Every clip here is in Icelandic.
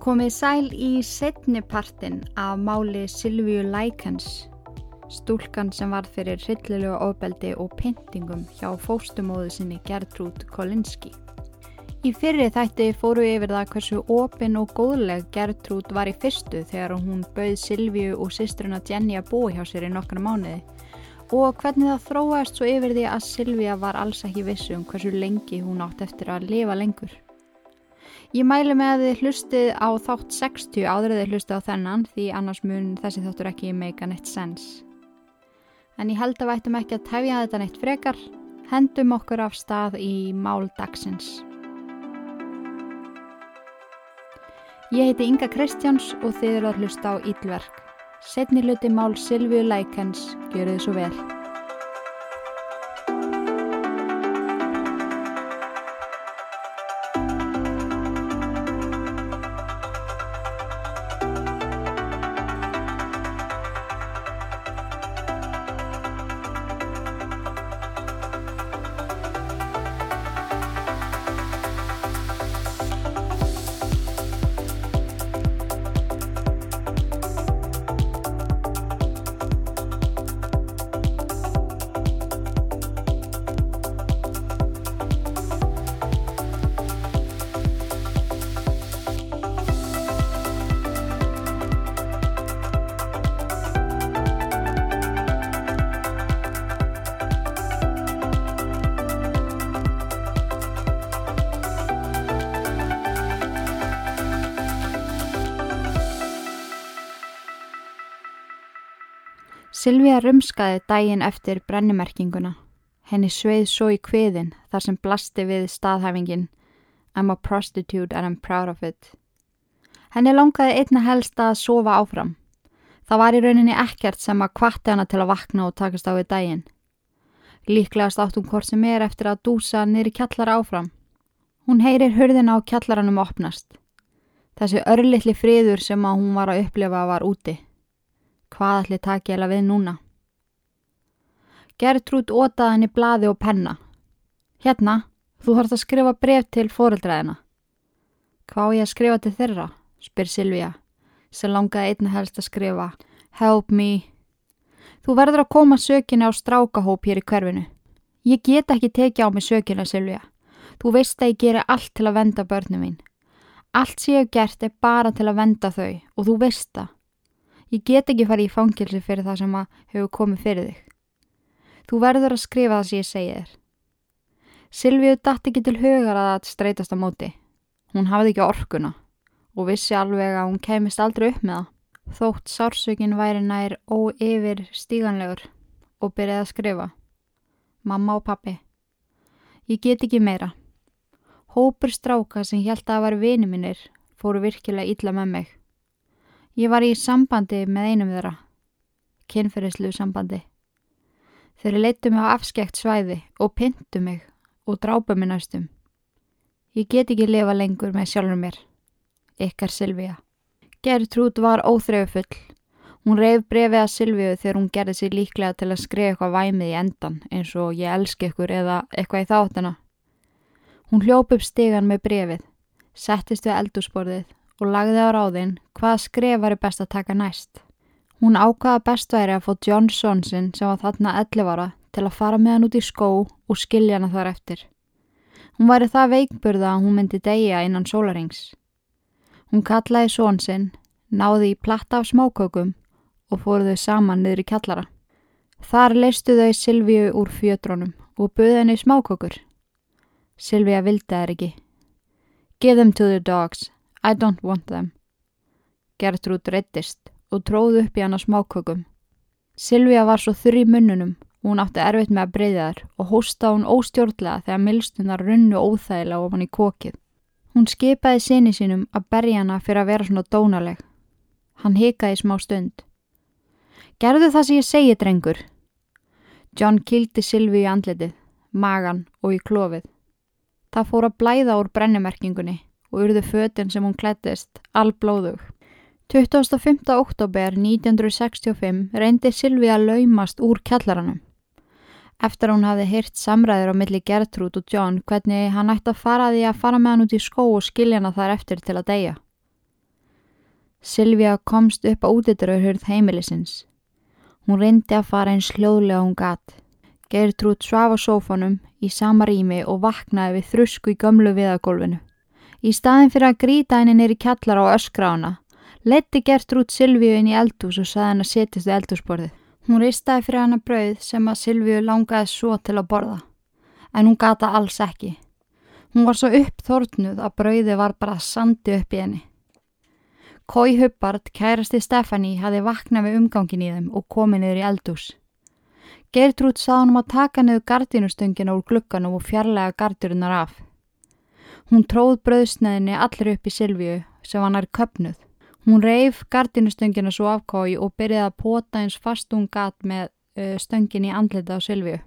Komið sæl í setnipartin af máli Silvíu Lækens, stúlkan sem var fyrir hryllilegu ofbeldi og pyntingum hjá fóstumóðu sinni Gertrúd Kolinski. Í fyrri þætti fóru yfir það hversu opin og góðleg Gertrúd var í fyrstu þegar hún bauð Silvíu og sýstruna Jenny að búi hjá sér í nokkana mánuði og hvernig það þróast svo yfir því að Silvíu var alls ekki vissu um hversu lengi hún átt eftir að lifa lengur. Ég mælu með að þið hlustið á þátt 60 áður að þið hlustið á þennan því annars mun þessi þáttur ekki make a neitt sense. En ég held að vættum ekki að tefja þetta neitt frekar, hendum okkur af stað í mál dagsins. Ég heiti Inga Kristjáns og þið eru að hlusta á Ílverk. Setni luti mál Silvíu Lækens, gjöru þið svo vel. Silvíja rumskaði daginn eftir brennimerkinguna. Henni sveið svo í kviðin þar sem blasti við staðhæfingin I'm a prostitute and I'm proud of it. Henni langaði einna helst að sofa áfram. Það var í rauninni ekkert sem að kvatti hana til að vakna og takast á við daginn. Líklegast átt hún hvort sem er eftir að dúsa nýri kjallara áfram. Hún heyrir hurðina á kjallaranum opnast. Þessi örlittli friður sem að hún var að upplifa var úti. Hvað ætli taki eða við núna? Gertrúd ótaði henni blaði og penna. Hérna, þú þarfst að skrifa bref til fóreldræðina. Hvað ég að skrifa til þeirra? spyr Silvíja, sem langaði einna helst að skrifa Help me. Þú verður að koma sökina á strákahóp hér í hverfinu. Ég get ekki tekið á mig sökina, Silvíja. Þú veist að ég gerir allt til að venda börnum mín. Allt sem ég hef gert er bara til að venda þau og þú veist það. Ég get ekki farið í fangilsi fyrir það sem hefur komið fyrir þig. Þú verður að skrifa það sem ég segi þér. Silvíu dætt ekki til hugar að það streytast á móti. Hún hafði ekki orkuna og vissi alveg að hún kemist aldrei upp með það. Þótt sársökin væri nær óyfir stíganlegur og byrjaði að skrifa. Mamma og pappi. Ég get ekki meira. Hópur stráka sem held að það var vini minnir fóru virkilega illa með mig. Ég var í sambandi með einum þeirra, kynferðislu sambandi. Þeir leittu mig á afskekt svæði og pyntu mig og drápu mig næstum. Ég get ekki lifa lengur með sjálfur mér. Ykkar Silvíja. Gertrúd var óþreyfufull. Hún reyf brefið að Silvíu þegar hún gerði sér líklega til að skrifa eitthvað væmið í endan eins og ég elski ykkur eða eitthvað í þáttana. Hún hljóp upp stegan með brefið, settist við eldúsborðið og lagði á ráðinn hvað skref var best að taka næst. Hún ákvaða best væri að fá John Sonsin sem var þarna 11 ára til að fara með hann út í skó og skilja hana þar eftir. Hún væri það veikburða að hún myndi degja innan sólarings. Hún kallaði Sonsin, náði í platta af smákökum og fóruðu saman niður í kallara. Þar leistu þau Silvíu úr fjötrónum og buði henni smákökur. Silvíu vildi þær ekki. Give them to the dogs. I don't want them. Gertrúd reyttist og tróð upp í hana smákökum. Silvíja var svo þurr í munnunum og hún átti erfitt með að breyða þær og hósta hún óstjórnlega þegar milstunar runnu óþægilega ofan í kokið. Hún skipaði sinni sínum að berja hana fyrir að vera svona dónaleg. Hann hikaði smá stund. Gerðu það sem ég segi, drengur. John kildi Silvíu í andletið, magan og í klófið. Það fór að blæða úr brennimerkingunni og urðu fötinn sem hún klættist alblóðug. 25. oktober 1965 reyndi Silvíja að laumast úr kjallaranum. Eftir hún hafði heyrt samræður á milli Gertrúd og John hvernig hann ætti að fara því að fara með hann út í skó og skilja hana þar eftir til að deyja. Silvija komst upp á útidraurhurð heimilisins. Hún reyndi að fara eins hljóðlega hún gat. Gertrúd svaf á sófanum í sama rými og vaknaði við þrusku í gömlu viðagólfinu. Í staðin fyrir að gríta henni neyri kjallar á öskrána, letti Gertrúd Silvíu inn í eldús og saði henn að setjast við eldúsborðið. Hún ristaði fyrir henn að brauð sem að Silvíu langaði svo til að borða, en hún gata alls ekki. Hún var svo uppþórnuð að brauði var bara sandi upp í henni. Kói Hubbard, kærasti Stefani, hafi vaknað við umgangin í þeim og komið niður í eldús. Geirtrúd sá hann um að taka niður gardínustöngina úr glukkanum og fjarlæga gardurinnar af. Hún tróð bröðsneðinni allir upp í Silvíu sem hann er köpnuð. Hún reif gardínustöngina svo afkói og byrjaði að pota eins fastung gat með uh, stöngin í andlita á Silvíu.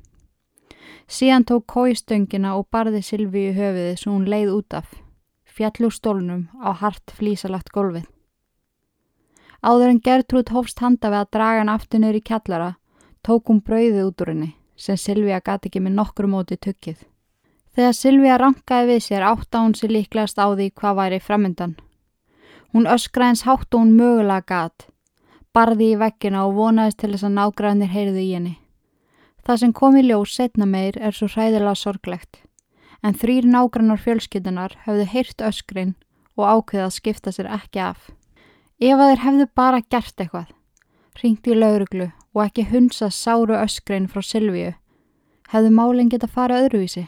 Síðan tók kói stöngina og barði Silvíu höfiði svo hún leið út af, fjall úr stólnum á hart flísalagt golfið. Áður en Gertrúd hófst handa við að draga hann aftur niður í kjallara tók hún brauðið út úr henni sem Silvíja gati ekki með nokkru móti tukkið. Þegar Silvíja rankaði við sér átta hún sér líklegast á því hvað væri framöndan. Hún öskraði eins hátt og hún mögulega gat, barði í vekkina og vonaðist til þess að nágræðinir heyrðu í henni. Það sem kom í ljós setna meir er svo hræðilega sorglegt, en þrýr nágrannar fjölskytunar hefðu heyrt öskrin og ákveðið að skipta sér ekki af. Ef að þeir hefðu bara gert eitthvað, ringt í lauruglu og ekki hunsa sáru öskrein frá Silvíu, hefðu málinn geta farið öðruvísi.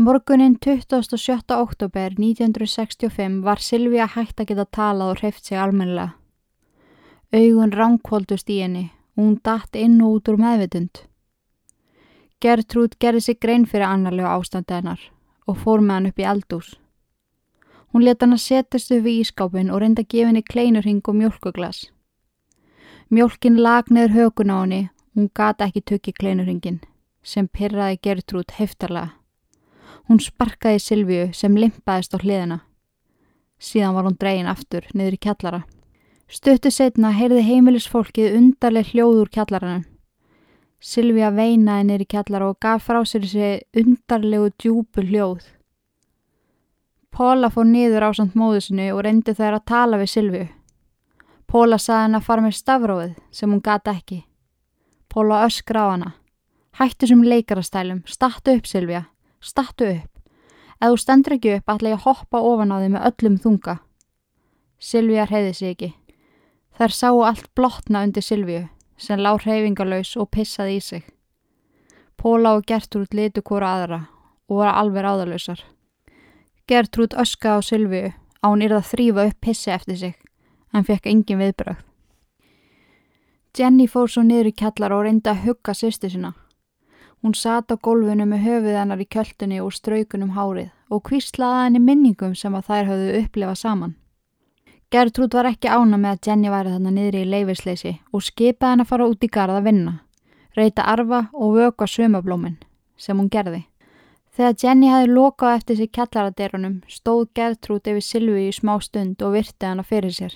Morgunin 27. oktober 1965 var Silvíu hægt að geta talað og hreift sig almennilega. Augun ránkvóldust í henni og hún datt inn og út úr meðvitund. Gertrúd gerði sig grein fyrir annarlega ástandi hennar og fór með hann upp í eldús. Hún leta hann að setjast upp í ískápin og reynda að gefa henni kleinurring og mjölkuglas. Mjólkin lag neður hökun á henni, hún gata ekki tökki kleinurringin, sem pyrraði Gertrúd heftarlega. Hún sparkaði Silvíu sem limpaðist á hliðina. Síðan var hún dregin aftur niður í kjallara. Stöttu setna heyrði heimilisfólkið undarleg hljóð úr kjallaranum. Silvíu veinaði niður í kjallara og gaf frá sér þessi undarlegu djúbu hljóð. Póla fór niður á samt móðusinu og reyndi þær að tala við Silvíu. Póla saði hann að fara með stafróið sem hún gata ekki. Póla öskra á hana. Hættu sem leikarastælum, stattu upp Silvija, stattu upp. Ef þú stendur ekki upp ætla ég að hoppa ofan á þig með öllum þunga. Silvija reyði sig ekki. Þær sáu allt blotna undir Silviju sem lág reyfingalauðs og pissaði í sig. Póla og Gertrúd litu hvora aðra og voru alveg ráðalösar. Gertrúd öska á Silviju á hún yrða þrýfa upp pissi eftir sig. Hann fekk engin viðbröð. Jenny fór svo niður í kjallar og reyndi að hugga sýstu sinna. Hún sat á gólfinu með höfuð hennar í kjöldunni og straukunum hárið og kvíslaði henni minningum sem að þær höfðu upplifað saman. Gertrúd var ekki ána með að Jenny væri þannig niður í leifisleysi og skipaði henn að fara út í garð að vinna, reyta arfa og vöka sömablóminn sem hún gerði. Þegar Jenny hefði lokað eftir sig kjallaraderunum stóð Gertrúd yfir Silvi í smá stund og virti hana fyrir sér.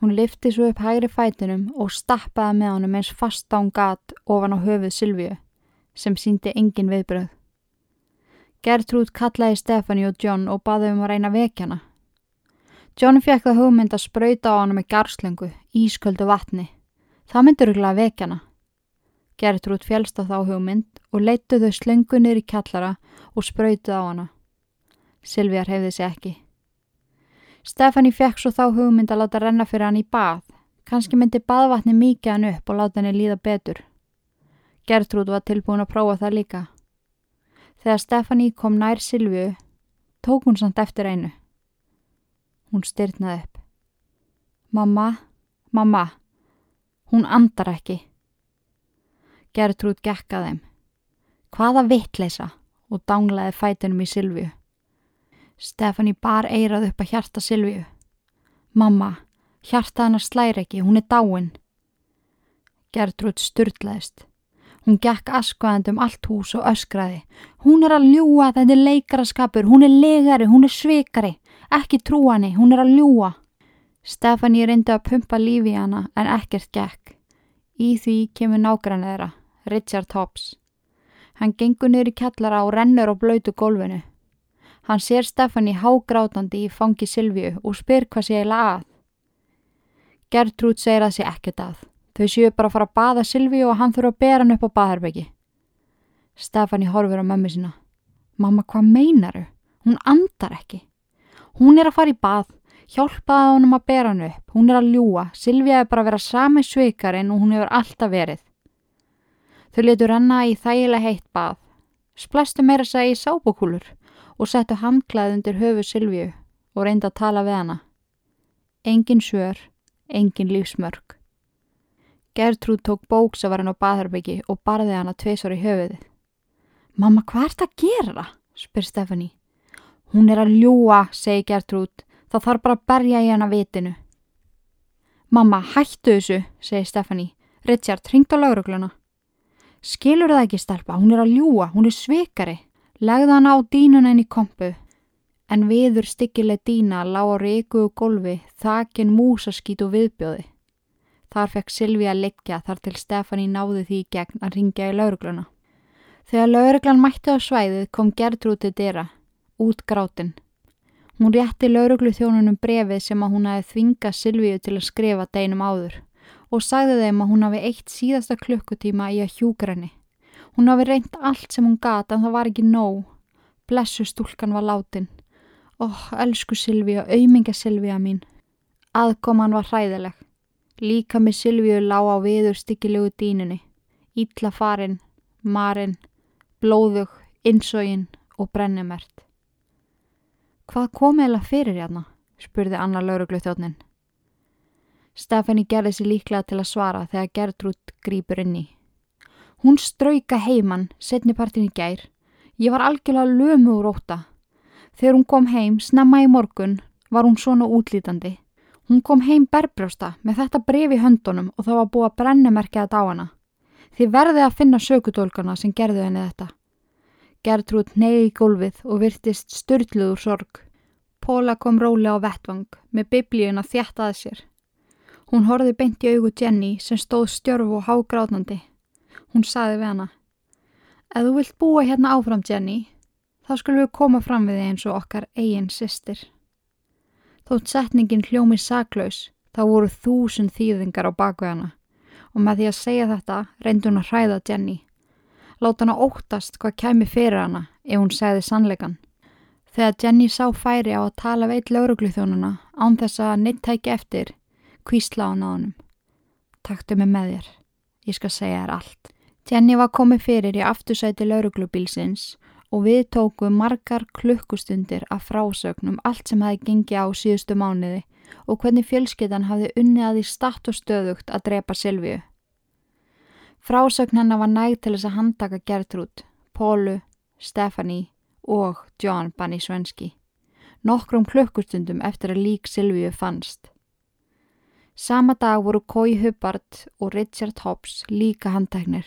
Hún lifti svo upp hægri fætunum og stappaði með honum eins fast án gat ofan á höfuð Silvíu sem síndi engin viðbröð. Gertrúd kallaði Stefani og John og baði um að reyna vekjana. John fekk það hugmynd að spröyta á hann með garslöngu, ísköldu vatni. Það myndur ykkurlega vekjana. Gertrúd fjelst á þá hugmynd og leittu þau slöngunir í kallara og spröytuð á hana. Silvíjar hefði sér ekki. Stefani fekk svo þá hugmynd að láta renna fyrir hann í bað. Kanski myndi baðvatni mikið hann upp og láta henni líða betur. Gertrúd var tilbúin að prófa það líka. Þegar Stefani kom nær Silviu, tók hún samt eftir einu. Hún styrnaði upp. Mamma, mamma, hún andar ekki. Gertrúd gekka þeim. Hvaða vittleisa og danglaði fætunum í Silviu. Stefani bar eirað upp að hjarta Silvíu. Mamma, hjarta hennar slæri ekki, hún er dáin. Gertrúd styrlaðist. Hún gekk askvaðand um allt hús og öskraði. Hún er að ljúa, þetta er leikaraskapur, hún er legari, hún er svikari. Ekki trúani, hún er að ljúa. Stefani reyndi að pumpa lífi hana en ekkert gekk. Í því kemur nágrann þeirra, Richard Hobbs. Hann gengur niður í kjallara og rennur á blöytu gólfinu. Hann sér Stefani hágrátandi í fangi Silvíu og spyr hvað sé eila að. Gertrúd segir að sé ekkert að. Þau séu bara að fara að baða Silvi og hann þurfa að bera hann upp á baðherbyggi. Stefani horfur á mömmu sína. Mamma, hvað meinaru? Hún andar ekki. Hún er að fara í bað, hjálpaði honum að bera hann upp. Hún er að ljúa, Silvija er bara vera sami sveikarinn og hún hefur alltaf verið. Þau letur renna í þægilega heitt bað. Splæstu meira segi í sábúkúlur og settu handklæð undir höfu Silvíu og reynda að tala við hana. Engin svör, engin lífsmörk. Gertrúd tók bóksavarinn á baðherbyggi og barði hana tveisar í höfuðið. Mamma, hvað ert að gera? spyr Stefani. Hún er að ljúa, segi Gertrúd. Það þarf bara að berja í hana vitinu. Mamma, hættu þessu, segi Stefani. Richard, ringt á laurugluna. Skilur það ekki, stelpa? Hún er að ljúa, hún er svikari. Legða hana á dínuna inn í kompu. En viður styggileg dína lá á reiku og golfi, þakin músaskít og viðbjóði. Þar fekk Silvi að leggja þar til Stefani náði því gegn að ringja í laurugluna. Þegar lauruglan mætti á svæðið kom Gertrúti dyrra, út grátin. Hún rétti lauruglu þjónunum brefið sem að hún hafi þvingað Silvíu til að skrifa deinum áður og sagði þeim að hún hafi eitt síðasta klukkutíma í að hjúgra henni. Hún hafi reynt allt sem hún gata en það var ekki nóg. Blessu stúlkan var látin. Óh, oh, elsku Silvíu, auðminga Silvíu mín. Aðkoman var hræðileg. Líka með Silvíu lá á viður styggilegu dínunni. Ítla farin, marinn, blóðug, insógin og brennimert. Hvað kom eða fyrir hérna? spurði Anna lauruglutjónin. Stefani gerði sér líklega til að svara þegar Gertrúd grýpur inni. Hún strauka heimann, setnipartin í gær. Ég var algjörlega lömu úr óta. Þegar hún kom heim, snemma í morgun, var hún svona útlítandi. Hún kom heim berbrjósta með þetta bref í höndunum og það var búið að brennumerkjaða á hana. Þið verðið að finna sökutólkana sem gerðu henni þetta. Gertrúd neyði í gólfið og virtist störtluður sorg. Póla kom róli á vettvang með biblíun að þjættaði sér. Hún horfið beint í augu Jenny sem stóð stjörf og hágrátnandi. Hún saði við hana. Ef þú vilt búa hérna áfram Jenny, þá skulum við koma fram við þig eins og okkar eigin sýstir. Þótt setningin hljómið saklaus, þá voru þúsund þýðingar á bakveðana og með því að segja þetta reyndi hún að hræða Jenny. Láta hana óttast hvað kæmi fyrir hana ef hún segði sannleikan. Þegar Jenny sá færi á að tala veit laurugluþjónuna án þess að neitt tæki eftir, kvísla á náðunum. Taktu mig með þér. Ég skal segja þér allt. Jenny var komið fyrir í aftursæti lauruglubílsins og við tókuð margar klukkustundir af frásögnum allt sem hafi gengið á síðustu mánuði og hvernig fjölskyttan hafi unnið að því statt og stöðugt að drepa Silvíu. Frásögn hennar var nægt til þess að handtaka Gertrúd, Pólu, Stefani og John Banni Svenski, nokkrum klukkustundum eftir að lík Silvíu fannst. Sama dag voru Kói Hubbard og Richard Hobbs líka handtæknir.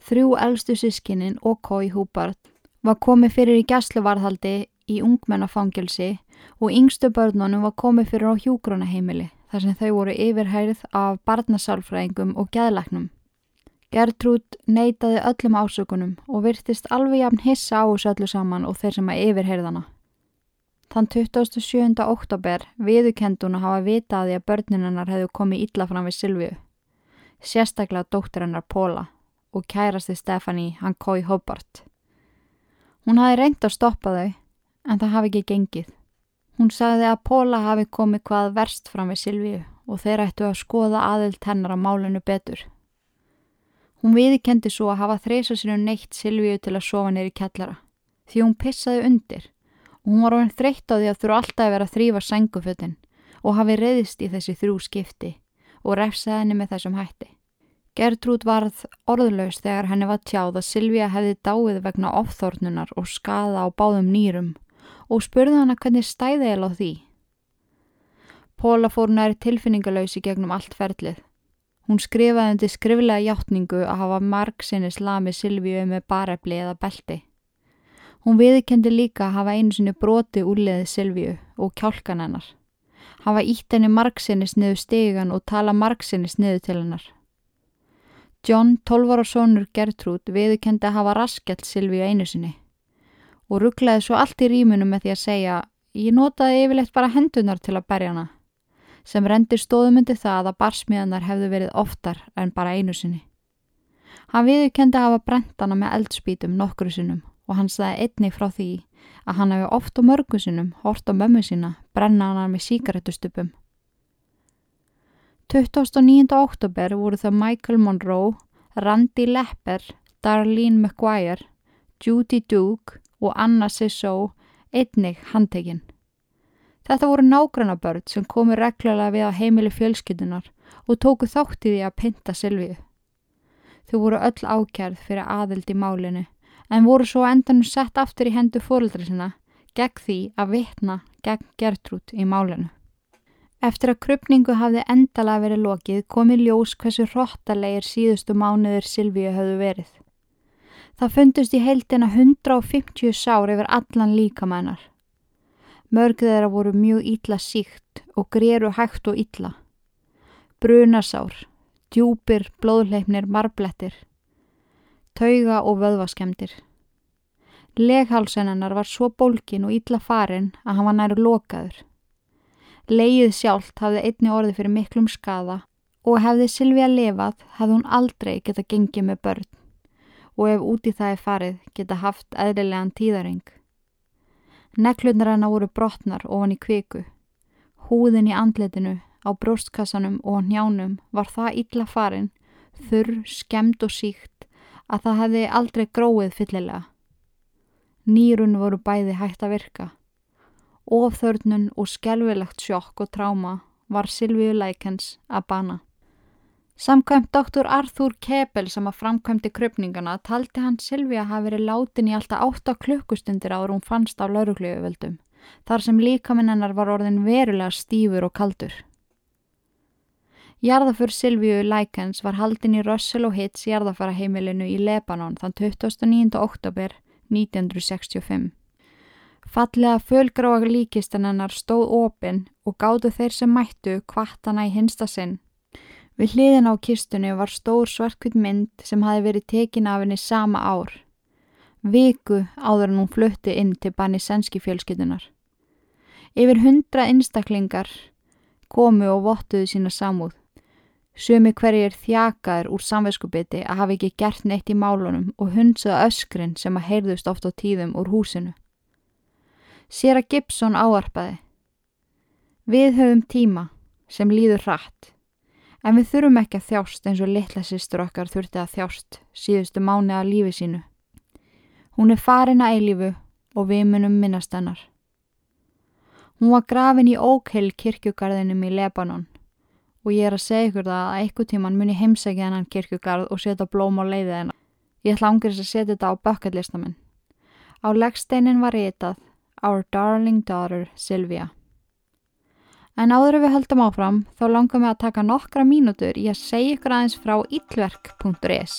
Þrjú eldstu sískininn og Kói Hubbard var komið fyrir í gæsluvarðhaldi í ungmennafangelsi og yngstu börnunum var komið fyrir á hjúgrunaheimili þar sem þau voru yfirhærið af barnasálfræðingum og gæðleiknum. Gertrúd neytaði öllum ásökunum og virtist alveg jafn hissa á þessu öllu saman og þeir sem að yfirheyrðana. Þann 27. oktober viðukendun að hafa vitaði að börninennar hefðu komið illa fram við Silvíu. Sérstaklega dótturinnar Póla og kærasti Stefani hann Kói Hobart. Hún hafi reynd að stoppa þau en það hafi ekki gengið. Hún sagði að Póla hafi komið hvað verst fram við Silvíu og þeir ættu að skoða aðild hennar á málinu betur. Hún viðkendi svo að hafa þreysa sinu neitt Silvíu til að sofa neyri kellara því hún pissaði undir og hún var orðin þreytt á því að þurfa alltaf að vera að þrýfa sengufötinn og hafi reyðist í þessi þrjú skipti og refsaði henni með þessum hætti. Gertrúd varð orðlaus þegar henni var tjáð að Silvíja hefði dáið vegna ofþórnunar og skaða á báðum nýrum og spurði hana hvernig stæði eða á því. Póla fór næri tilfinningalausi gegnum allt ferlið. Hún skrifaði undir skriflega hjáttningu að hafa marg sinni slami Silvíu með barefli eða belti. Hún viðkendi líka að hafa einu sinni broti úrleðið Silvíu og kjálkan hennar. Hafa ítt henni margsinnis niður stegan og tala margsinnis niður til hennar. John, 12 ára sonur Gertrúd, viðkendi að hafa raskjalt Silvíu einu sinni og rugglaði svo allt í rýmunum með því að segja ég notaði yfirleitt bara hendunar til að berja hana. sem rendir stóðumundi það að barsmiðanar hefðu verið oftar en bara einu sinni. Hann viðurkendi að hafa brent hana með eldspítum nokkru sinnum og hann sagði einnig frá því að hann hefði oft og mörgu sinnum hort á mömmu sína brenna hana með síkaretustupum. 29. oktober voru það Michael Monroe, Randy Lepper, Darlene McGuire, Judy Duke og Anna Sissó einnig handtekinn. Þetta voru nágrannabörn sem komu reglulega við á heimili fjölskyldunar og tóku þátti því að pinta Silvíu. Þau voru öll ákjærð fyrir aðild í málinu en voru svo endanum sett aftur í hendu fóröldra sinna gegn því að vitna gegn Gertrúd í málinu. Eftir að krupningu hafði endala verið lokið komi ljós hversu hróttalegir síðustu mánuður Silvíu höfðu verið. Það fundust í heildina 150 sár yfir allan líkamænar. Mörg þeirra voru mjög ítla síkt og greru hægt og ítla. Brunasár, djúpir, blóðleipnir, marblettir, tauga og vöðvaskemdir. Leghálsennar var svo bólkin og ítla farin að hann var næru lokaður. Leið sjálft hafði einni orði fyrir miklum skada og hefði Silvi að lifað hefði hún aldrei geta gengið með börn og ef úti það er farið geta haft eðlilegan tíðaring. Neklundar hennar voru brotnar ofan í kviku. Húðin í andletinu, á brjóstkassanum og njánum var það illa farin, þurr, skemmt og síkt að það hefði aldrei gróið fyllilega. Nýrun voru bæði hægt að virka. Ofþörnun og skelvilegt sjokk og tráma var Silvíu Lækens að bana. Samkvæmt doktor Arthur Kebel sem að framkvæmdi kröpningana taldi hann Silvíja hafi verið látin í alltaf 8 klukkustundir áður hún fannst á laurugljöfuvöldum, þar sem líkaminnar var orðin verulega stífur og kaldur. Jarðafur Silvíu Lækens var haldin í Russell og Hitts jarðafaraheimilinu í Lebanon þann 29. oktober 1965. Fallega fölgráa líkistanennar stóð opinn og gáðu þeir sem mættu kvartana í hinsta sinn Við hliðin á kistunni var stór svartkvitt mynd sem hafi verið tekin af henni sama ár. Viku áður en hún flutti inn til banni senski fjölskytunar. Yfir hundra einstaklingar komu og vottuðu sína samúð. Sumi hverjir þjakaður úr samveskubiti að hafi ekki gert neitt í málunum og hundsaða öskrin sem að heyrðust oft á tíðum úr húsinu. Sera Gibson áarpaði. Við höfum tíma sem líður hratt. En við þurfum ekki að þjást eins og litla sýstur okkar þurfti að þjást síðustu mánu að lífi sínu. Hún er farin að eilífu og við munum minnast hennar. Hún var grafin í Oak-Hill kirkjugarðinum í Lebanon og ég er að segja ykkur það að eitthvað tíman muni heimsækja hennan kirkjugarð og setja blóm á leiðið hennar. Ég ætla ángurins að setja þetta á bucketlista minn. Á leggsteinin var ritað Our Darling Daughter Sylvia. En áður við höldum áfram þá langar við að taka nokkra mínútur í að segja ykkur aðeins frá illverk.is.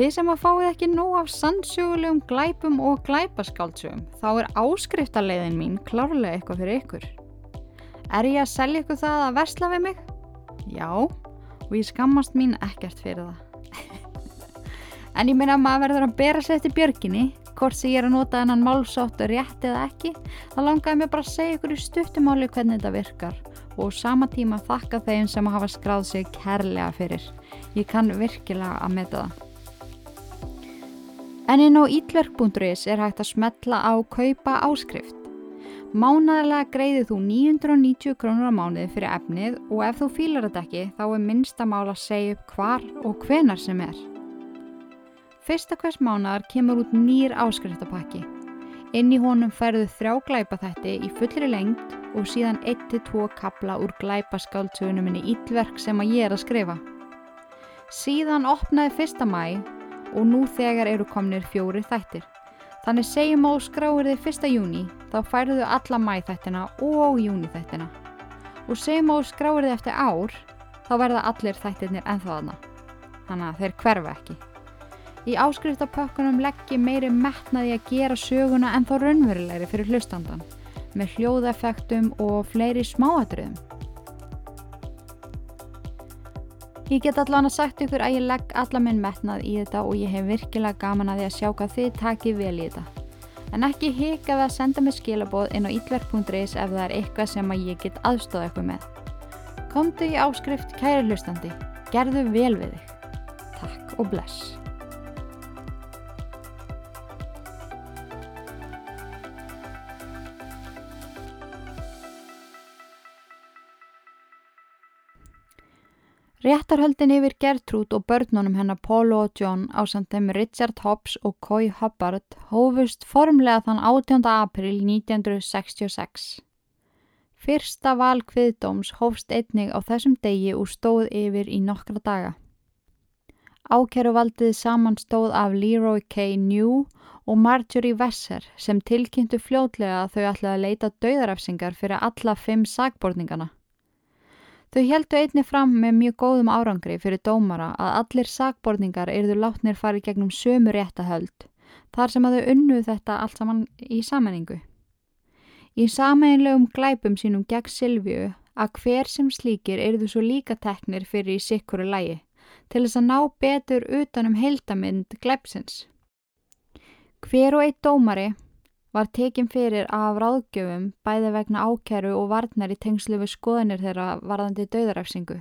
þið sem að fáið ekki nóg af sannsögulegum glæpum og glæpaskáldsögum þá er áskriftarleiðin mín klárlega eitthvað fyrir ykkur. Er ég að selja ykkur það að versla við mig? Já, og ég skammast mín ekkert fyrir það. en ég minna að maður verður að bera sér eftir björginni, hvort sem ég er að nota þennan málsáttu rétt eða ekki, þá langaði mér bara að segja ykkur í stuttumáli hvernig þetta virkar og sama tíma þakka þeim sem hafa skráð sig kærlega fyrir. Ég kann virkilega að meta það. En inn á ítverk.is er hægt að smetla á kaupa áskrift. Mánæðilega greiðið þú 990 krónur á mánuði fyrir efnið og ef þú fýlar þetta ekki þá er minnsta mál að segja upp hvar og hvenar sem er. Fyrsta hvers mánuðar kemur út nýr áskrifstapakki. Inn í honum færðu þrjá glæpa þætti í fullri lengt og síðan 1-2 kabla úr glæpaskáldsögunum minni Ítlverk sem að ég er að skrifa. Síðan opnaði 1. mæ og nú þegar eru komnir fjóri þættir. Þannig segjum á skráirði 1. júni þá færðu alla mæ þættina og júni þættina. Og segjum og skráir þið eftir ár, þá verða allir þættirnir ennþá þarna. Þannig að þeir hverfa ekki. Í áskrifstapökkunum leggji meiri metnaði að gera söguna ennþá raunverulegri fyrir hlustandan með hljóðeffektum og fleiri smáatriðum. Ég get allan að sagt ykkur að ég legg alla minn metnað í þetta og ég hef virkilega gaman að því að sjá hvað þið takið vel í þetta. En ekki hikaði að senda mig skilaboð inn á ítverk.is ef það er eitthvað sem að ég get aðstóða ykkur með. Komdu í áskrift kæri hlustandi, gerðu vel við þig. Takk og bless. Réttarhöldin yfir Gertrúd og börnunum hennar Pólo og John á samt þeim Richard Hobbs og Coy Hubbard hófust formlega þann 18. april 1966. Fyrsta val kviðdóms hófst einnig á þessum degi og stóð yfir í nokkra daga. Ákeruvaldið saman stóð af Leroy K. New og Marjorie Vesser sem tilkynntu fljótlega að þau ætlaði að leita dauðarafsingar fyrir alla fimm sagborningana. Þau heldu einni fram með mjög góðum árangri fyrir dómara að allir sakborningar eruðu látnir farið gegnum sömu réttahöld, þar sem að þau unnuð þetta allt saman í sammenningu. Í sameinlegum glæpum sínum gegn Silvíu að hver sem slíkir eruðu svo líka teknir fyrir í sikkuru lægi, til þess að ná betur utanum heildamind glæpsins. Hver og eitt dómari var tekin fyrir af ráðgjöfum bæði vegna ákæru og varnar í tengslu við skoðanir þeirra varðandi döðarafsingu.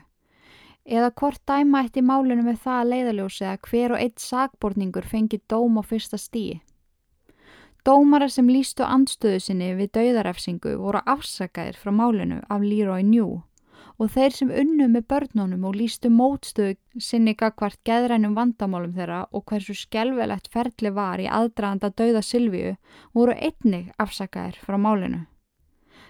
Eða hvort dæma eitt í málunum með það að leiðaljósi að hver og eitt sakborningur fengi dóm á fyrsta stíi. Dómarar sem lístu andstöðu sinni við döðarafsingu voru afsakaðir frá málunu af Leroy New og þeir sem unnu með börnunum og lístu mótstöðu sinni gagvart geðrænum vandamálum þeirra og hversu skjálfilegt ferli var í aðdraðanda dauða Silvíu voru einnig afsakaðir frá málinu.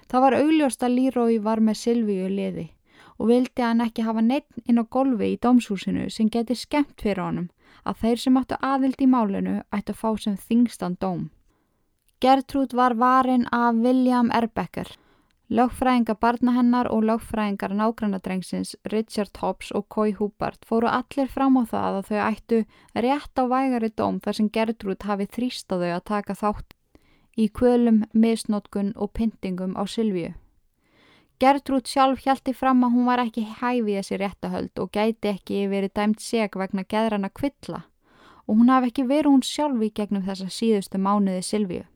Það var augljóst að Lírói var með Silvíu liði og vildi hann ekki hafa neitt inn á golfi í dómshúsinu sem geti skemmt fyrir honum að þeir sem áttu aðild í málinu ættu að fá sem þingstan dóm. Gertrúd var varin af William Erbecker Lögfræðingar barna hennar og lögfræðingar nágrannadrengsins Richard Hobbs og Coy Hubbard fóru allir fram á það að þau ættu rétt á vægari dóm þar sem Gertrúd hafi þrýst á þau að taka þátt í kvölum, misnótkun og pyntingum á Silvíu. Gertrúd sjálf hjælti fram að hún var ekki hæfið þessi réttahöld og gæti ekki verið dæmt seg vegna geðrana kvilla og hún hafi ekki verið hún sjálf í gegnum þessa síðustu mánuði Silvíu.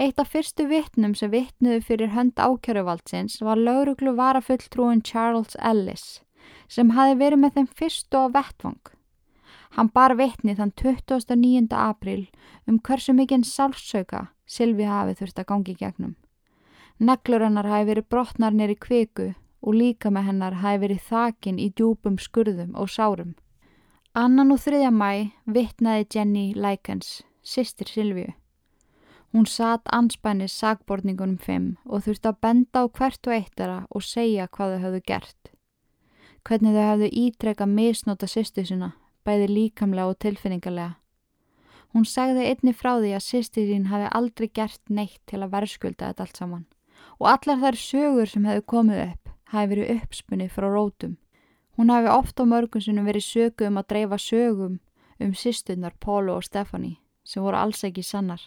Eitt af fyrstu vittnum sem vittnuðu fyrir hönd ákjöruvaldsins var lauruglu varafulltrúin Charles Ellis sem hafi verið með þeim fyrstu á vettvang. Hann bar vittni þann 29. april um hversu mikinn sálsauka Silvi hafi þurft að gangi gegnum. Neglur hennar hafi verið brotnar nýri kviku og líka með hennar hafi verið þakin í djúpum skurðum og sárum. Annan og þriðja mæ vittnaði Jenny Likens, sýstir Silviu. Hún satt anspænis sagborningunum fimm og þurfti að benda á hvert og eittara og segja hvað þau hafðu gert. Hvernig þau hafðu ítreka misnóta sýstu sína, bæði líkamlega og tilfinningarlega. Hún segði einni frá því að sýstu sín hafi aldrei gert neitt til að verðskulda þetta allt saman og allar þær sögur sem hefðu komið upp hafi verið uppspunni frá rótum. Hún hafi ofta á mörgum sinum verið sögu um að dreifa sögum um sýstunar Pólu og Stefani sem voru alls ekki sannar.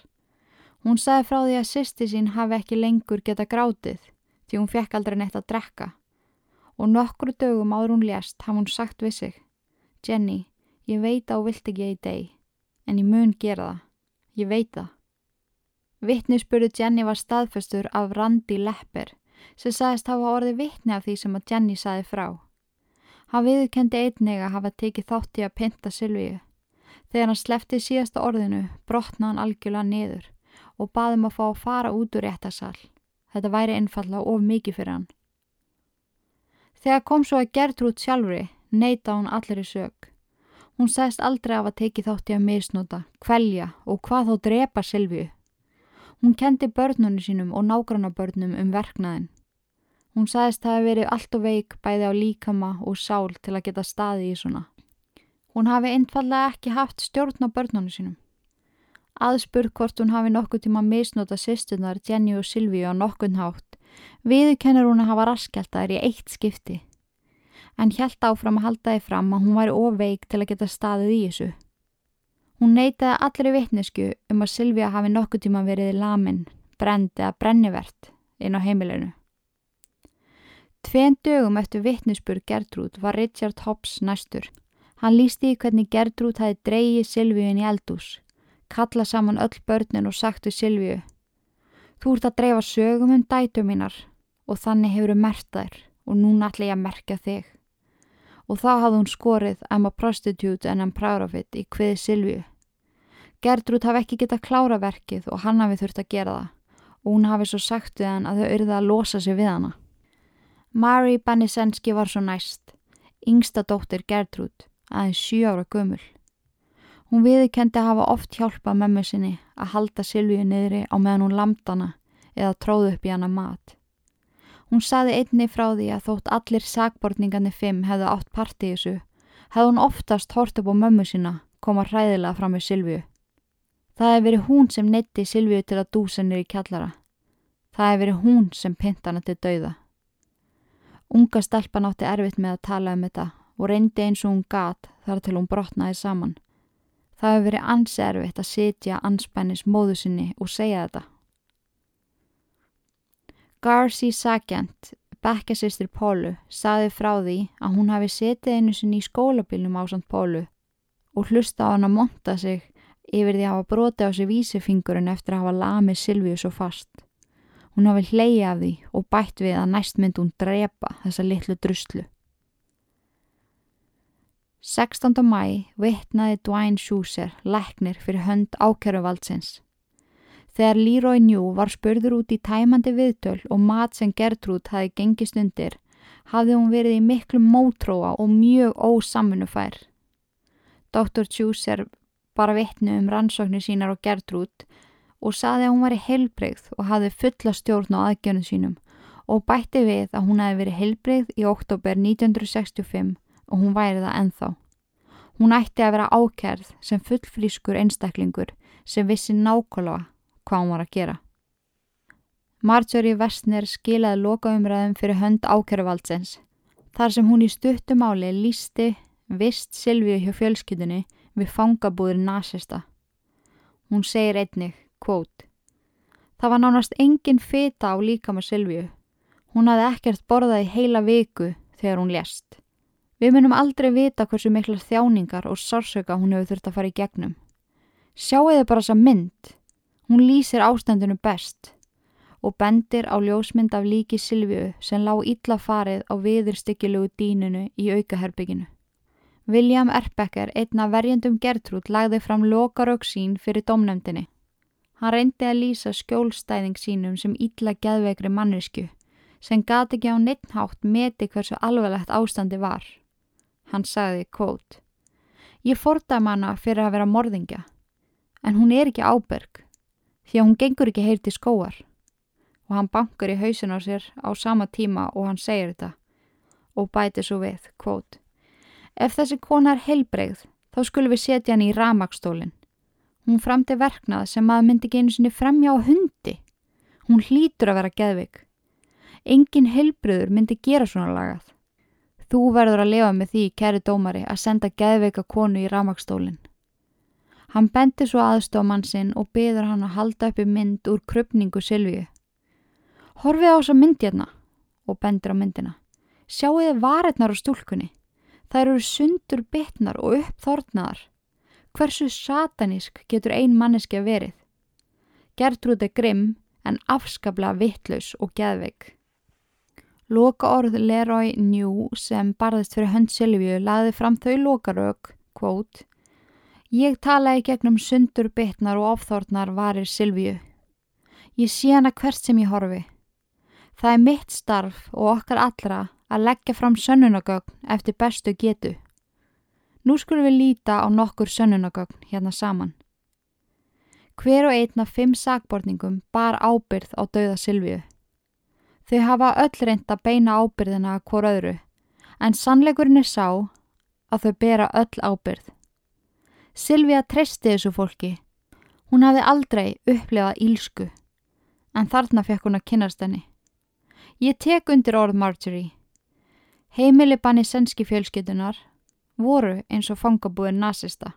Hún sagði frá því að sýsti sín hafi ekki lengur geta grátið því hún fekk aldrei neitt að drekka og nokkru dögum áður hún lést hafði hún sagt við sig Jenny, ég veit á vilt ekki í deg en ég mun gera það. Ég veit það. Vittni spurði Jenny var staðföstur af Randi Lepper sem sagðist hafa orðið vittni af því sem að Jenny sagði frá. Hann viðkendi einnig að hafa tekið þátti að pinta Silvíu. Þegar hann slefti síðasta orðinu brotna hann algjörlega niður og baðum að fá að fara út úr réttasal. Þetta væri einfalla of mikið fyrir hann. Þegar kom svo að Gertrúd sjálfri, neyta hún allir í sög. Hún sæst aldrei af að teki þátti að misnota, kvelja og hvað þó drepa Silvíu. Hún kendi börnunum sínum og nágrannabörnum um verknaðin. Hún sæðist að hafi verið allt og veik bæði á líkama og sál til að geta staði í svona. Hún hafi einfallega ekki haft stjórn á börnunum sínum. Aðspurð hvort hún hafi nokkuð tíma misnota sýstunar Jenny og Silvíu á nokkun hátt Viðkennur hún að hafa raskjaldar í eitt skipti. En hjælt áfram að halda þið fram að hún væri ofveik til að geta staðið í þessu. Hún neytaði allir í vittnesku um að Silvíja hafi nokkuð tíma verið lamin, brend eða brennivert inn á heimilinu. Tvein dögum eftir vittnesbur Gertrúd var Richard Hobbs næstur. Hann lísti í hvernig Gertrúd hafi dreyið Silvíun í eldús, kalla saman öll börnin og sagt við Silvíu Þú ert að dreifa sögum um dætu mínar og þannig hefur þú mert þær og núna ætla ég að merka þig. Og þá hafði hún skorið I'm a prostitute and I'm proud of it í hviði Silvíu. Gertrúd hafi ekki getað klára verkið og hann hafi þurft að gera það og hún hafi svo sagt við hann að þau yrði að losa sig við hana. Mari Banisenski var svo næst, yngsta dóttir Gertrúd, aðeins 7 ára gömul. Hún viðkendi að hafa oft hjálpað mömmu sinni að halda Silvíu niðri á meðan hún lamdana eða tróði upp í hana mat. Hún saði einni frá því að þótt allir sagbortningarnir fimm hefðu átt partí þessu, hefði hún oftast hort upp á mömmu sína koma hræðilega fram með Silvíu. Það hefði verið hún sem netti Silvíu til að dúsa nýri kjallara. Það hefði verið hún sem pinta hana til dauða. Unga stelpan átti erfitt með að tala um þetta og reyndi eins og hún gat þar til hún brotnaði saman. Það hefði verið anservitt að sitja anspænis móðu sinni og segja þetta. Garci Sagent, bekkasistir Pólu, saði frá því að hún hafi setið einu sinni í skólabilnum á samt Pólu og hlusta á hann að monta sig yfir því að hafa broti á sig vísifingurinn eftir að hafa lamið Silvíu svo fast. Hún hafi hleyið af því og bætt við að næst mynd hún drepa þessa litlu druslu. 16. mæ vittnaði Dwayne Schuster leknir fyrir hönd ákjæruvaldsins. Þegar Leroy New var spurður út í tæmandi viðtöl og mat sem Gertrúd hafi gengist undir, hafði hún verið í miklu mótróa og mjög ósamfunnufær. Dr. Schuster bara vittnu um rannsóknir sínar og Gertrúd og saði að hún var í heilbreyð og hafði fulla stjórn á aðgjörnum sínum og bætti við að hún hefði verið heilbreyð í oktober 1965 og hún væri það enþá. Hún ætti að vera ákerð sem fullfrískur einstaklingur sem vissi nákvæmlega hvað hún var að gera. Marjorie Westner skilaði lokaumræðum fyrir hönd ákerðuvaldsins þar sem hún í stuttumáli lísti vist Silvíu hjá fjölskyldunni við fangabúður nasista. Hún segir einnig, kvót, Það var nánast engin feta á líka með Silvíu. Hún hafði ekkert borðað í heila viku þegar hún lést. Við munum aldrei vita hversu miklar þjáningar og sársöka hún hefur þurft að fara í gegnum. Sjáu þið bara þessa mynd. Hún lýsir ástandinu best og bendir á ljósmynd af líki Silvíu sem lág illa farið á viðurstykkilegu dínunu í aukaherbygginu. William Erbecker, einna verjendum Gertrúd, lagði fram lokarög sín fyrir domnefndinni. Hann reyndi að lýsa skjólstæðing sínum sem illa geðveikri mannesku, sem gati ekki á neittnhátt meti hversu alveglegt ástandi var. Hann sagði, kvót, Ég fordæm hana fyrir að vera morðingja, en hún er ekki áberg, því að hún gengur ekki heyrti skóar. Og hann bankar í hausin á sér á sama tíma og hann segir þetta og bæti svo við, kvót. Ef þessi kona er heilbreið, þá skulum við setja hann í ramakstólinn. Hún framti verknað sem maður myndi ekki einu sinni fremja á hundi. Hún hlýtur að vera geðvik. Engin heilbreiður myndi gera svona lagað. Þú verður að lefa með því, kæri dómari, að senda geðveika konu í ramakstólinn. Hann bendi svo aðstofmann sinn og byður hann að halda uppi mynd úr krupningu Silvíu. Horfið á þessa mynd hérna og bendir á myndina. Sjáu þið varetnar á stúlkunni. Þær eru sundur bitnar og uppþornaðar. Hversu satanísk getur ein manneski að verið? Gertrúd er grimm en afskabla vittlaus og geðveik. Loka orð Leroy New sem barðist fyrir hönd Silvíu laði fram þau lokarög, kvót, Ég tala í gegnum sundur bitnar og ofþornar varir Silvíu. Ég sé hana hvert sem ég horfi. Það er mitt starf og okkar allra að leggja fram sönnunagögn eftir bestu getu. Nú skulum við líta á nokkur sönnunagögn hérna saman. Hver og einn af fimm sagborningum bar ábyrð á dauða Silvíu. Þau hafa öll reynd að beina ábyrðina að hvort öðru, en sannleikurinn er sá að þau bera öll ábyrð. Silvíu treysti þessu fólki. Hún hafði aldrei upplefað ílsku, en þarna fekk hún að kynast henni. Ég tek undir orð Marjorie. Heimili banni senski fjölskytunar voru eins og fangabúðin nazista.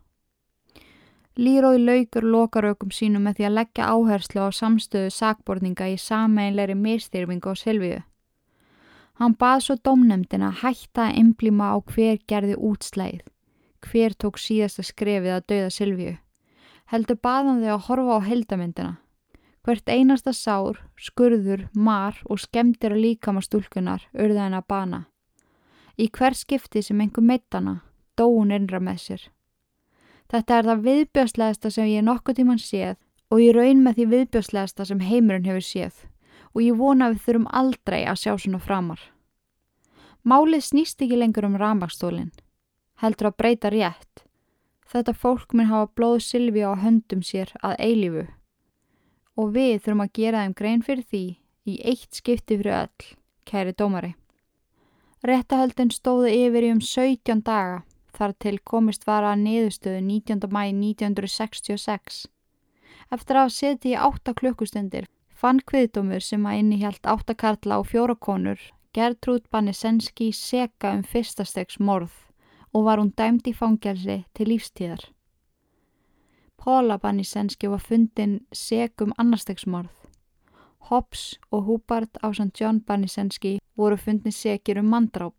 Lírói laugur lokarökum sínum með því að leggja áherslu á samstöðu sakborninga í sameinleiri mistyrfingu og Silvíu. Hann bað svo domnemdina hætta að imblíma á hver gerði útslæð, hver tók síðasta skrefið að dauða Silvíu. Heldur baðan þau að horfa á heldamindina. Hvert einasta sár, skurður, mar og skemdir að líkama stúlkunar urða henn að bana. Í hver skipti sem einhver meittana, dó hún innra með sér. Þetta er það viðbjörslegasta sem ég nokkuð tíman séð og ég raun með því viðbjörslegasta sem heimurinn hefur séð og ég vona við þurfum aldrei að sjá svona framar. Málið snýst ekki lengur um ramagstólinn, heldur að breyta rétt. Þetta fólk minn hafa blóð Silvi á höndum sér að eilifu og við þurfum að gera þeim grein fyrir því í eitt skipti fyrir öll, kæri dómari. Réttahöldin stóði yfir í um 17 daga þar til komist var að niðurstöðu 19. mæi 1966. Eftir að seti í 8 klukkustundir fann kviðdómur sem að innihjalt 8 karla og 4 konur Gertrúd Bannisenski seka um fyrstastegs morð og var hún dæmt í fangelsi til lífstíðar. Paula Bannisenski var fundin segum annarstegsmorð. Hobbs og Hubert á St. John Bannisenski voru fundin segir um mandráp.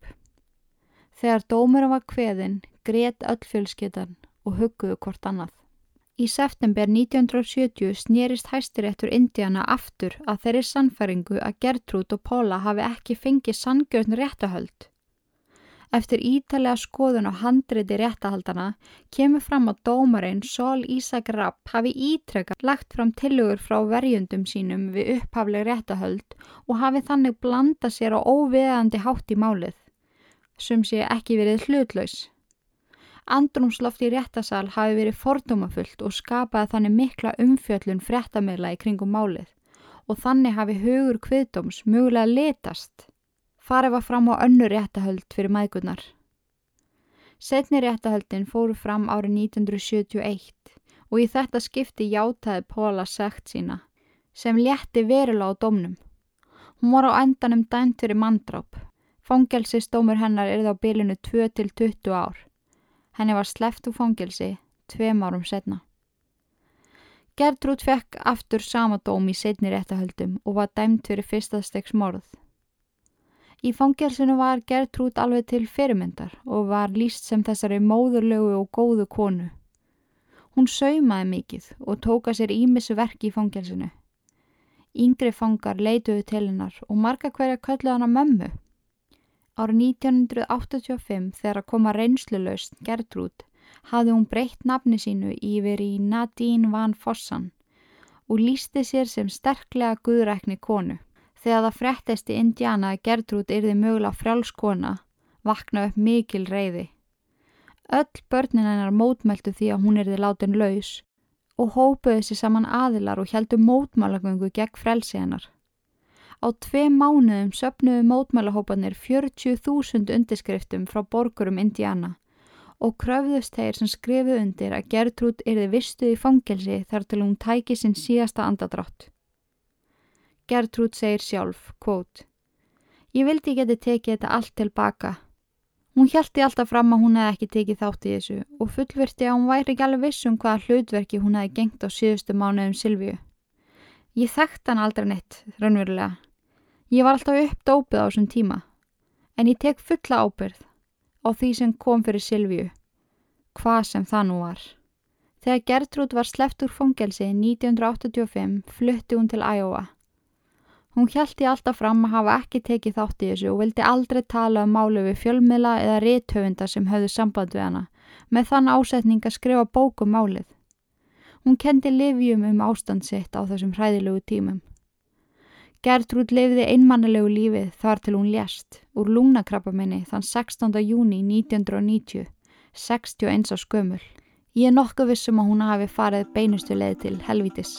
Þegar dómurum var kveðin, greiðt öll fjölskyttan og hugguðu hvort annað. Í september 1970 snýrist hæstiréttur Indiana aftur að þeirri sannfæringu að Gertrúd og Póla hafi ekki fengið sangjörn réttahöld. Eftir ítalega skoðun á handreiti réttahaldana kemur fram að dómarinn Sol Ísak Rapp hafi ítrekka lagt fram tilugur frá verjundum sínum við upphafleg réttahöld og hafi þannig blanda sér á óveðandi hátt í málið, sem sé ekki verið hlutlaus. Andrumsloft í réttasal hafi verið fordómafullt og skapaði þannig mikla umfjöllun fréttameila í kringum málið og þannig hafi hugur kviðdóms mögulega letast farið var fram á önnu réttahöld fyrir maðgunar. Setni réttahöldin fóru fram árið 1971 og í þetta skipti játaði Póla segt sína sem létti verulega á domnum. Hún var á endanum dænt fyrir mandráp. Fangelsi stómur hennar er þá bylunu 2-20 ár. Henni var sleft úr fangelsi tveim árum setna. Gertrúd fekk aftur sama dóm í setni réttahöldum og var dæmt fyrir fyrstastegs morð. Í fangelsinu var Gertrúd alveg til fyrirmyndar og var líst sem þessari móðurlegu og góðu konu. Hún saumaði mikið og tóka sér ímissu verki í fangelsinu. Yngri fangar leituðu til hennar og marga hverja kölluð hana mömmu. Árið 1985 þegar að koma reynslulaust Gertrúd hafði hún breytt nafni sínu yfir í Nadine van Fossan og lísti sér sem sterklega guðrækni konu. Þegar það frettist í Indiana að Gertrúd yrði mögulega frjálskona, vakna upp mikil reyði. Öll börnin hennar mótmæltu því að hún yrði látin laus og hópuði sér saman aðilar og heldu mótmálagöngu gegn frelsi hennar. Á tvei mánuðum söpnuðu mótmálahópanir 40.000 undirskriftum frá borgurum Indiana og kröfðust þeir sem skrifuð undir að Gertrúd yrði vistuð í fangelsi þar til hún tæki sinn síðasta andadrátt. Gertrúd segir sjálf, kvót. Ég vildi geti tekið þetta allt tilbaka. Hún hjælti alltaf fram að hún hefði ekki tekið þátt í þessu og fullvirti að hún væri ekki alveg viss um hvaða hlutverki hún hefði gengt á síðustu mánuðum Silvíu. Ég þekkt hann aldrei neitt, raunverulega. Ég var alltaf uppdópið á þessum tíma. En ég tek fulla ábyrð á því sem kom fyrir Silvíu. Hvað sem það nú var. Þegar Gertrúd var sleppt úr fongelsi 1985 flutti hún til Æjóa. Hún hjælti alltaf fram að hafa ekki tekið þátt í þessu og vildi aldrei tala um málu við fjölmiðla eða rétthöfunda sem höfðu samband við hana, með þann ásetning að skrifa bókum málið. Hún kendi livjum um ástand sitt á þessum hræðilegu tímum. Gertrúd lifði einmannilegu lífið þar til hún lést úr lungnakrabba minni þann 16. júni 1990, 61 á skömmul. Ég er nokkuð vissum að hún hafi farið beinustu leið til helvitis.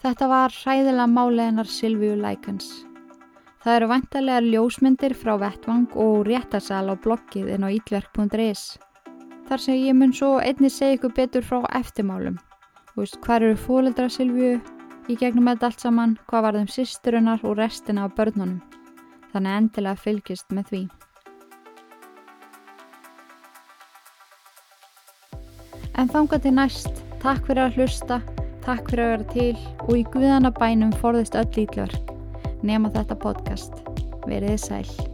Þetta var hræðilega máleginar Silvíu Lækans. Það eru vantarlega ljósmyndir frá vettvang og réttasal á bloggið inn á ítverk.is. Þar sem ég mun svo einni segja ykkur betur frá eftirmálum. Veist, hvað eru fólaldra Silvíu, í gegnum þetta allt saman hvað var þeim sýsturinnar og restina af börnunum. Þannig endilega fylgist með því. En þanga til næst, takk fyrir að hlusta, takk fyrir að vera til og í guðana bænum forðist öll ítlverk. Nema þetta podcast. Verið sæl.